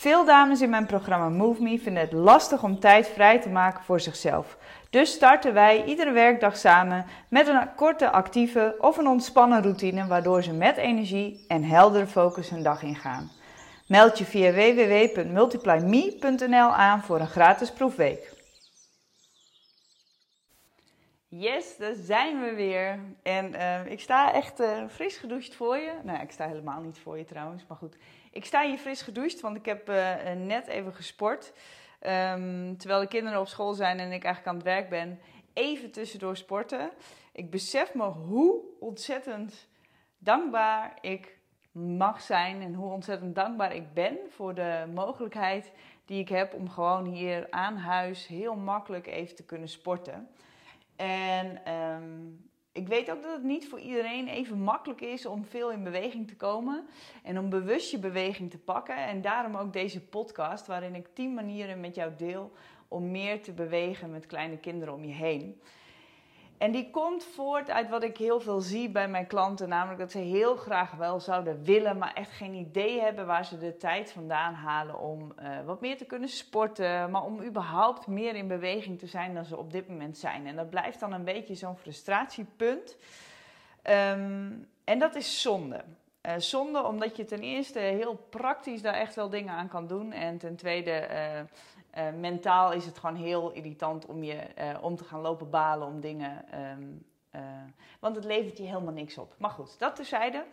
Veel dames in mijn programma Move Me vinden het lastig om tijd vrij te maken voor zichzelf. Dus starten wij iedere werkdag samen met een korte actieve of een ontspannen routine waardoor ze met energie en heldere focus hun dag ingaan. Meld je via www.multiplyme.nl aan voor een gratis proefweek. Yes, daar zijn we weer. En uh, ik sta echt uh, fris gedoucht voor je. Nou, ik sta helemaal niet voor je trouwens, maar goed. Ik sta hier fris gedoucht, want ik heb uh, net even gesport. Um, terwijl de kinderen op school zijn en ik eigenlijk aan het werk ben. Even tussendoor sporten. Ik besef me hoe ontzettend dankbaar ik mag zijn. En hoe ontzettend dankbaar ik ben voor de mogelijkheid die ik heb om gewoon hier aan huis heel makkelijk even te kunnen sporten. En um, ik weet ook dat het niet voor iedereen even makkelijk is om veel in beweging te komen en om bewust je beweging te pakken. En daarom ook deze podcast, waarin ik 10 manieren met jou deel om meer te bewegen met kleine kinderen om je heen. En die komt voort uit wat ik heel veel zie bij mijn klanten, namelijk dat ze heel graag wel zouden willen, maar echt geen idee hebben waar ze de tijd vandaan halen om uh, wat meer te kunnen sporten, maar om überhaupt meer in beweging te zijn dan ze op dit moment zijn. En dat blijft dan een beetje zo'n frustratiepunt. Um, en dat is zonde. Uh, zonde omdat je ten eerste heel praktisch daar echt wel dingen aan kan doen. En ten tweede uh, uh, mentaal is het gewoon heel irritant om, je, om te gaan lopen balen om dingen. Uh, want het levert je helemaal niks op. Maar goed, dat terzijde.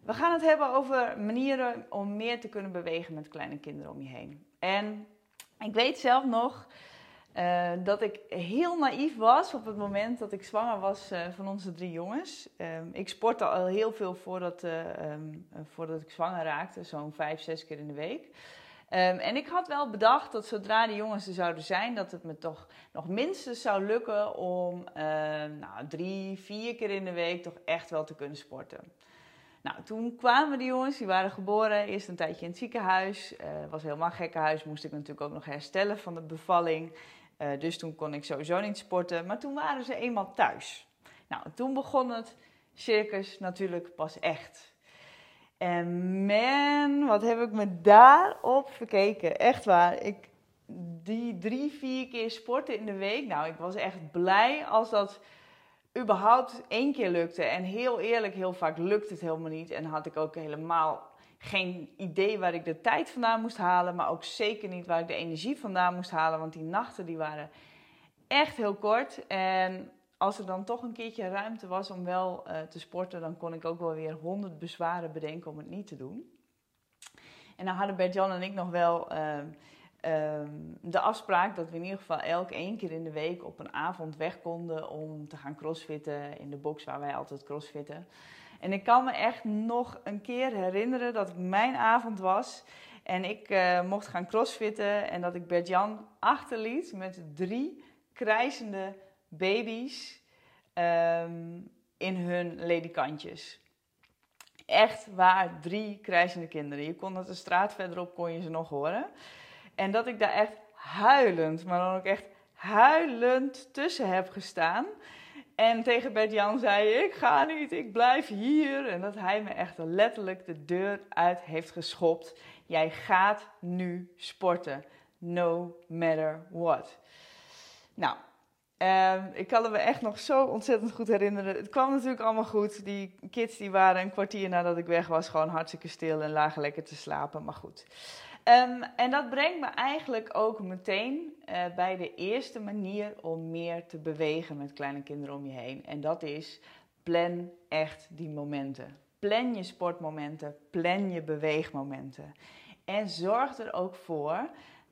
We gaan het hebben over manieren om meer te kunnen bewegen met kleine kinderen om je heen. En ik weet zelf nog dat ik heel naïef was op het moment dat ik zwanger was van onze drie jongens. Um, ik sportte al heel veel voordat, um, voordat ik zwanger raakte, zo'n vijf, zes keer in de week. Um, en ik had wel bedacht dat zodra de jongens er zouden zijn, dat het me toch nog minstens zou lukken om nou, drie, vier keer in de week toch echt wel te kunnen sporten. Nou, toen kwamen de jongens, die waren geboren, eerst een tijdje in het ziekenhuis. Uh, was helemaal gekkenhuis, moest ik natuurlijk ook nog herstellen van de bevalling. Uh, dus toen kon ik sowieso niet sporten. Maar toen waren ze eenmaal thuis. Nou, toen begon het circus natuurlijk pas echt. En man, wat heb ik me daarop verkeken. Echt waar. Ik, die drie, vier keer sporten in de week. Nou, ik was echt blij als dat überhaupt één keer lukte. En heel eerlijk, heel vaak lukt het helemaal niet. En had ik ook helemaal geen idee waar ik de tijd vandaan moest halen. Maar ook zeker niet waar ik de energie vandaan moest halen. Want die nachten die waren echt heel kort. En als er dan toch een keertje ruimte was om wel uh, te sporten, dan kon ik ook wel weer honderd bezwaren bedenken om het niet te doen. En dan hadden Bert-Jan en ik nog wel uh, uh, de afspraak dat we in ieder geval elk één keer in de week op een avond weg konden om te gaan crossfitten in de box waar wij altijd crossfitten. En ik kan me echt nog een keer herinneren dat het mijn avond was en ik uh, mocht gaan crossfitten en dat ik Bert-Jan achterliet met drie krijzende baby's um, in hun ledikantjes. Echt waar, drie krijzende kinderen. Je kon het de straat verderop, kon je ze nog horen. En dat ik daar echt huilend, maar dan ook echt huilend tussen heb gestaan. En tegen Bert-Jan zei ik, ga niet, ik blijf hier. En dat hij me echt letterlijk de deur uit heeft geschopt. Jij gaat nu sporten, no matter what. Nou, Uh, ik kan me echt nog zo ontzettend goed herinneren. Het kwam natuurlijk allemaal goed. Die kids die waren een kwartier nadat ik weg was gewoon hartstikke stil en lagen lekker te slapen. Maar goed. Um, en dat brengt me eigenlijk ook meteen uh, bij de eerste manier om meer te bewegen met kleine kinderen om je heen. En dat is plan echt die momenten. Plan je sportmomenten, plan je beweegmomenten. En zorg er ook voor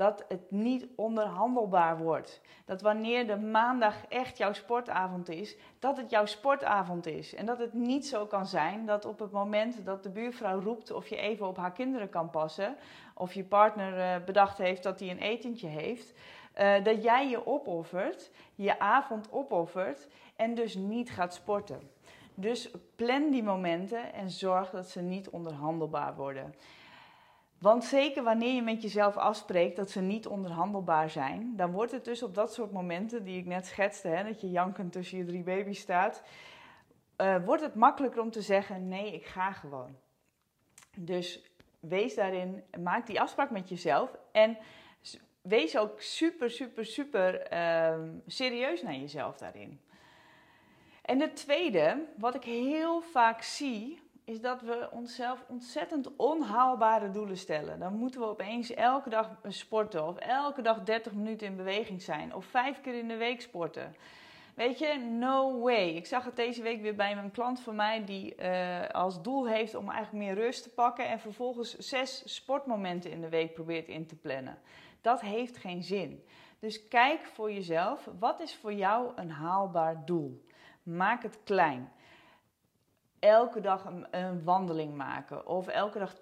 dat het niet onderhandelbaar wordt. Dat wanneer de maandag echt jouw sportavond is, dat het jouw sportavond is. En dat het niet zo kan zijn dat op het moment dat de buurvrouw roept of je even op haar kinderen kan passen, of je partner eh, bedacht heeft dat hij een etentje heeft, uh, dat jij je opoffert, je avond opoffert en dus niet gaat sporten. Dus plan die momenten en zorg dat ze niet onderhandelbaar worden. Want zeker wanneer je met jezelf afspreekt dat ze niet onderhandelbaar zijn, dan wordt het dus op dat soort momenten die ik net schetste, hè, dat je jankend tussen je drie baby's staat, uh, wordt het makkelijker om te zeggen: nee, ik ga gewoon. Dus wees daarin, maak die afspraak met jezelf en wees ook super, super, super uh, serieus naar jezelf daarin. En het tweede, wat ik heel vaak zie, is dat we onszelf ontzettend onhaalbare doelen stellen. Dan moeten we opeens elke dag sporten, of elke dag 30 minuten in beweging zijn, of vijf keer in de week sporten. Weet je, no way. Ik zag het deze week weer bij een klant van mij die uh, als doel heeft om eigenlijk meer rust te pakken en vervolgens zes sportmomenten in de week probeert in te plannen. Dat heeft geen zin. Dus kijk voor jezelf, wat is voor jou een haalbaar doel? Maak het klein. Elke dag een, wandeling maken of elke dag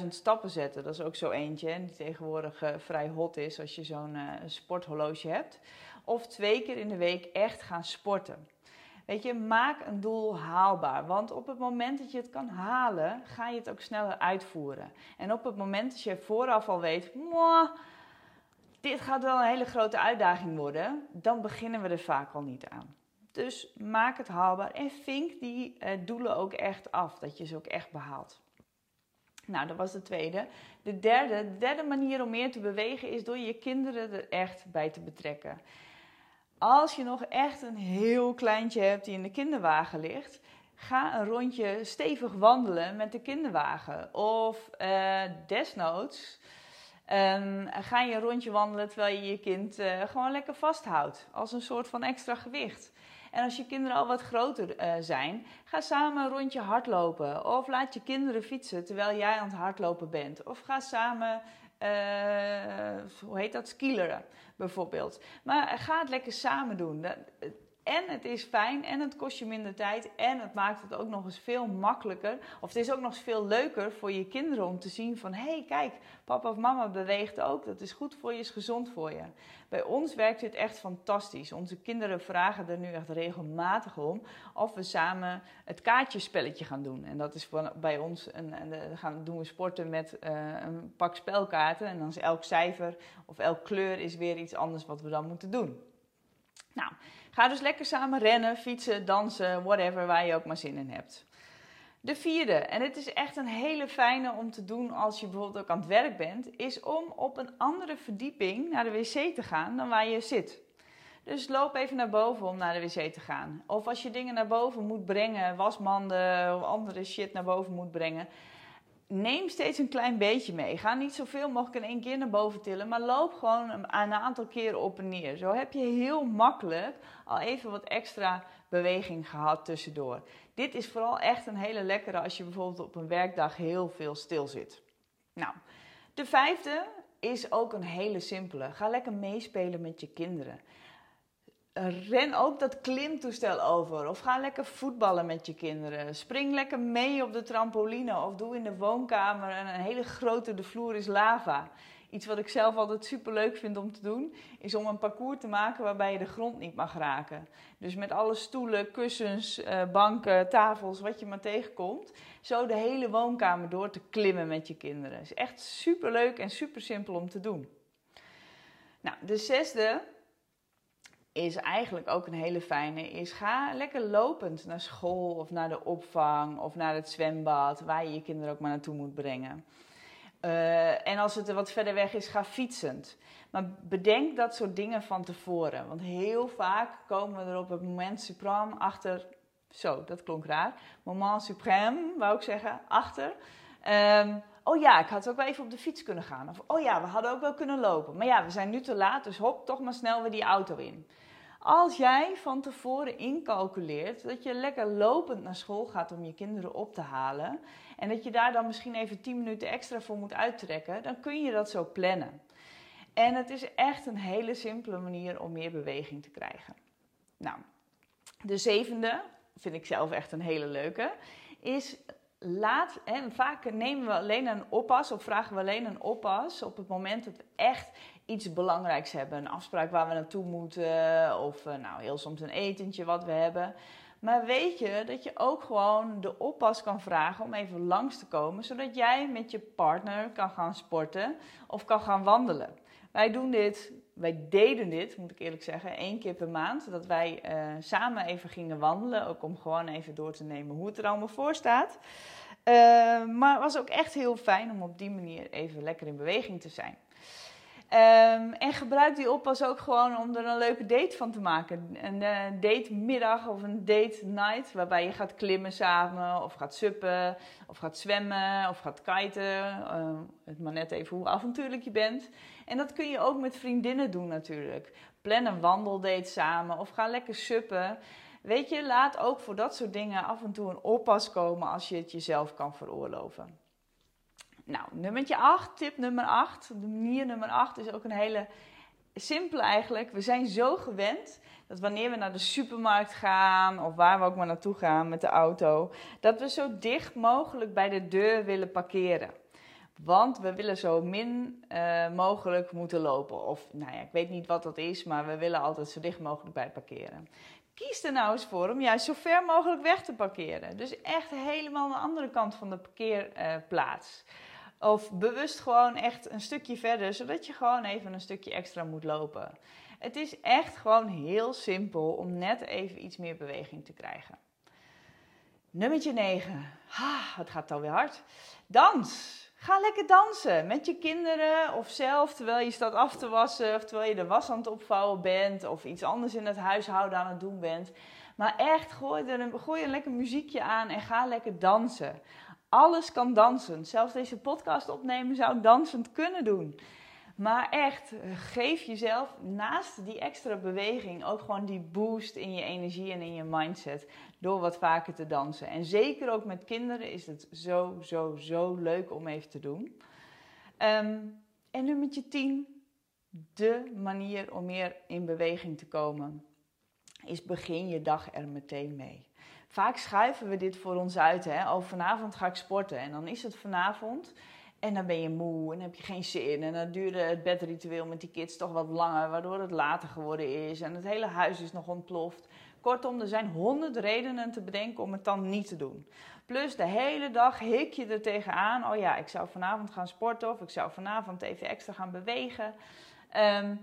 10.000 stappen zetten. Dat is ook zo eentje die tegenwoordig uh, vrij hot is als je zo'n uh, sporthorloge hebt. Of twee keer in de week echt gaan sporten. Weet je, maak een doel haalbaar. Want op het moment dat je het kan halen, ga je het ook sneller uitvoeren. En op het moment dat je vooraf al weet, dit gaat wel een hele grote uitdaging worden, dan beginnen we er vaak al niet aan. Dus maak het haalbaar en vink die eh, doelen ook echt af, dat je ze ook echt behaalt. Nou, dat was de tweede. De derde, de derde manier om meer te bewegen is door je kinderen er echt bij te betrekken. Als je nog echt een heel kleintje hebt die in de kinderwagen ligt, ga een rondje stevig wandelen met de kinderwagen. Of uh, desnoods um, ga je een rondje wandelen terwijl je je kind uh, gewoon lekker vasthoudt. Als een soort van extra gewicht. En als je kinderen al wat groter uh, zijn, ga samen een rondje hardlopen. Of laat je kinderen fietsen terwijl jij aan het hardlopen bent. Of ga samen, uh, hoe heet dat, skileren bijvoorbeeld. Maar ga het lekker samen doen. En het is fijn en het kost je minder tijd en het maakt het ook nog eens veel makkelijker. Of het is ook nog eens veel leuker voor je kinderen om te zien van... hé, hey, kijk, papa of mama beweegt ook. Dat is goed voor je, is gezond voor je. Bij ons werkt dit echt fantastisch. Onze kinderen vragen er nu echt regelmatig om... of we samen het kaartjespelletje gaan doen. En dat is bij ons, een, een, gaan, doen we sporten met uh, een pak spelkaarten. En dan is elk cijfer of elk kleur is weer iets anders wat we dan moeten doen. Nou... Ga dus lekker samen rennen, fietsen, dansen, whatever, waar je ook maar zin in hebt. De vierde, en het is echt een hele fijne om te doen als je bijvoorbeeld ook aan het werk bent, is om op een andere verdieping naar de wc te gaan dan waar je zit. Dus loop even naar boven om naar de wc te gaan. Of als je dingen naar boven moet brengen, wasmanden of andere shit naar boven moet brengen, neem steeds een klein beetje mee. Ga niet zoveel mogelijk in één keer naar boven tillen, maar loop gewoon een, aantal keren op en neer. Zo heb je heel makkelijk al even wat extra beweging gehad tussendoor. Dit is vooral echt een hele lekkere als je bijvoorbeeld op een werkdag heel veel stil zit. Nou, de vijfde is ook een hele simpele. Ga lekker meespelen met je kinderen ren ook dat klimtoestel over. Of ga lekker voetballen met je kinderen. Spring lekker mee op de trampoline. Of doe in de woonkamer een hele grote, de vloer is lava. Iets wat ik zelf altijd super leuk vind om te doen, is om een parcours te maken waarbij je de grond niet mag raken. Dus met alle stoelen, kussens, eh, banken, tafels, wat je maar tegenkomt. Zo de hele woonkamer door te klimmen met je kinderen. Is echt super leuk en super simpel om te doen. Nou, de zesde is eigenlijk ook een hele fijne. Is ga lekker lopend naar school of naar de opvang of naar het zwembad, waar je je kinderen ook maar naartoe moet brengen. Uh, en als het er wat verder weg is, ga fietsend. Maar bedenk dat soort dingen van tevoren. Want heel vaak komen we er op het moment suprême achter. Zo, dat klonk raar. Moment suprême, wou ik zeggen, achter. Um, oh ja, ik had ook wel even op de fiets kunnen gaan. Of oh ja, we hadden ook wel kunnen lopen. Maar ja, we zijn nu te laat, dus hop, toch maar snel weer die auto in. Als jij van tevoren incalculeert dat je lekker lopend naar school gaat om je kinderen op te halen. En dat je daar dan misschien even 10 minuten extra voor moet uittrekken, dan kun je dat zo plannen. En het is echt een hele simpele manier om meer beweging te krijgen. Nou, de zevende, vind ik zelf echt een hele leuke, is laat, hè, vaak nemen we alleen een oppas of vragen we alleen een oppas op het moment dat we echt iets belangrijks hebben. Een afspraak waar we naartoe moeten of eh, nou, heel soms een etentje wat we hebben. Maar weet je dat je ook gewoon de oppas kan vragen om even langs te komen, zodat jij met je partner kan gaan sporten of kan gaan wandelen. Wij doen dit, wij deden dit, moet ik eerlijk zeggen, één keer per maand. Dat wij uh, samen even gingen wandelen, ook om gewoon even door te nemen hoe het er allemaal voor staat. Uh, maar het was ook echt heel fijn om op die manier even lekker in beweging te zijn. Um, en gebruik die oppas ook gewoon om er een leuke date van te maken. Een uh, date middag of een date night, waarbij je gaat klimmen samen, of gaat suppen, of gaat zwemmen, of gaat kiten. Uh, het maar net even hoe avontuurlijk je bent. En dat kun je ook met vriendinnen doen natuurlijk. Plan een wandeldate samen of ga lekker suppen. Weet je, laat ook voor dat soort dingen af en toe een oppas komen als je het jezelf kan veroorloven. Nou, nummertje 8, tip nummer 8. De manier nummer 8 is ook een hele simpele eigenlijk. We zijn zo gewend dat wanneer we naar de supermarkt gaan of waar we ook maar naartoe gaan met de auto, dat we zo dicht mogelijk bij de deur willen parkeren. Want we willen zo min uh, mogelijk moeten lopen. Of nou ja, ik weet niet wat dat is, maar we willen altijd zo dicht mogelijk bij parkeren. Kies er nou eens voor om juist zo ver mogelijk weg te parkeren. Dus echt helemaal aan de andere kant van de parkeerplaats. Of bewust gewoon echt een stukje verder, zodat je gewoon even een stukje extra moet lopen. Het is echt gewoon heel simpel om net even iets meer beweging te krijgen. Nummertje 9. Ah, het gaat alweer hard. Dans. Ga lekker dansen met je kinderen of zelf terwijl je staat af te wassen of terwijl je de was aan het opvouwen bent of iets anders in het huishouden aan het doen bent. Maar echt, gooi, er een, gooi een lekker muziekje aan en ga lekker dansen. Alles kan dansen. Zelfs deze podcast opnemen zou dansend kunnen doen. Maar echt, geef jezelf naast die extra beweging ook gewoon die boost in je energie en in je mindset door wat vaker te dansen. En zeker ook met kinderen is het zo, zo, zo leuk om even te doen. Um, en nummertje 10, de manier om meer in beweging te komen, is begin je dag er meteen mee. Vaak schuiven we dit voor ons uit. Hè? Oh, vanavond ga ik sporten. En dan is het vanavond. En dan ben je moe en heb je geen zin. En dan duurde het bedritueel met die kids toch wat langer, waardoor het later geworden is. En het hele huis is nog ontploft. Kortom, er zijn honderd redenen te bedenken om het dan niet te doen. Plus de hele dag hik je er tegenaan. Oh ja, ik zou vanavond gaan sporten of ik zou vanavond even extra gaan bewegen. Um,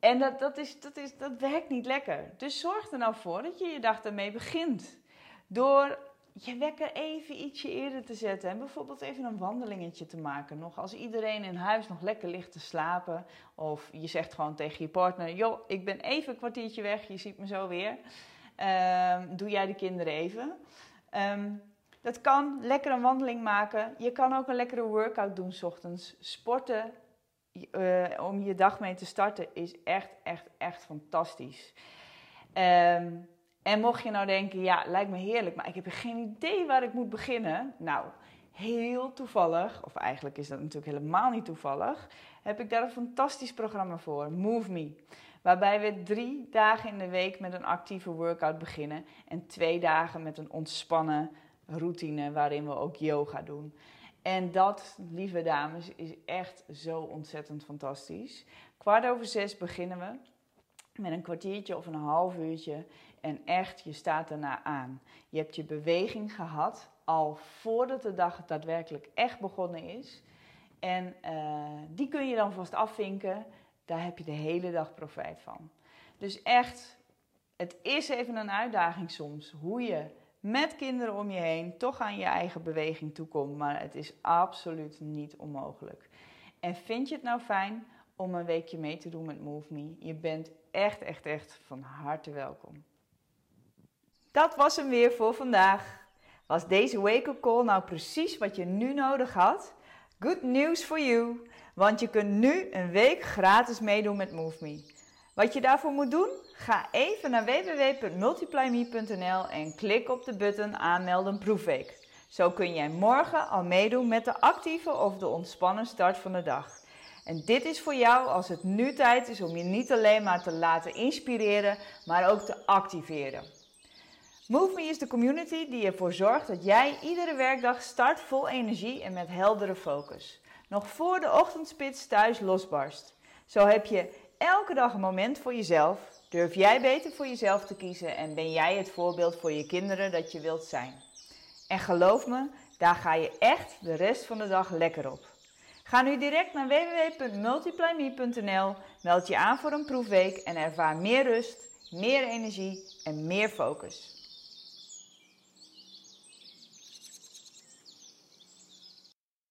en dat, dat, is, dat, is, dat werkt niet lekker. Dus zorg er nou voor dat je je dag ermee begint. Door je wekker even ietsje eerder te zetten. En bijvoorbeeld even een wandelingetje te maken. Nog als iedereen in huis nog lekker ligt te slapen. Of je zegt gewoon tegen je partner: Joh, ik ben even een kwartiertje weg, je ziet me zo weer. Um, doe jij de kinderen even. Um, dat kan lekker een wandeling maken. Je kan ook een lekkere workout doen s ochtends. Sporten uh, om je dag mee te starten is echt, echt, echt fantastisch. Um, en mocht je nou denken, ja, lijkt me heerlijk, maar ik heb geen idee waar ik moet beginnen. Nou, heel toevallig, of eigenlijk is dat natuurlijk helemaal niet toevallig, heb ik daar een fantastisch programma voor, Move Me. Waarbij we drie dagen in de week met een actieve workout beginnen en twee dagen met een ontspannen routine waarin we ook yoga doen. En dat, lieve dames, is echt zo ontzettend fantastisch. Kwart over zes beginnen we met een kwartiertje of een half uurtje. En echt, je staat daarna aan. Je hebt je beweging gehad al voordat de dag daadwerkelijk echt begonnen is. En uh, die kun je dan vast afvinken. Daar heb je de hele dag profijt van. Dus echt, het is even een uitdaging soms hoe je met kinderen om je heen toch aan je eigen beweging toekomt. Maar het is absoluut niet onmogelijk. En vind je het nou fijn om een weekje mee te doen met Move Me? Je bent echt, echt, echt van harte welkom. Dat was hem weer voor vandaag. Was deze wake-up call nou precies wat je nu nodig had? Good news for you, want je kunt nu een week gratis meedoen met MoveMe. Wat je daarvoor moet doen? Ga even naar www.multiplyme.nl en klik op de button aanmelden proefweek. Zo kun jij morgen al meedoen met de actieve of de ontspannen start van de dag. En dit is voor jou als het nu tijd is om je niet alleen maar te laten inspireren, maar ook te activeren. MoveMe is de community die ervoor zorgt dat jij iedere werkdag start vol energie en met heldere focus. Nog voor de ochtendspits thuis losbarst. Zo heb je elke dag een moment voor jezelf. Durf jij beter voor jezelf te kiezen en ben jij het voorbeeld voor je kinderen dat je wilt zijn. En geloof me, daar ga je echt de rest van de dag lekker op. Ga nu direct naar www.multiplyme.nl, meld je aan voor een proefweek en ervaar meer rust, meer energie en meer focus.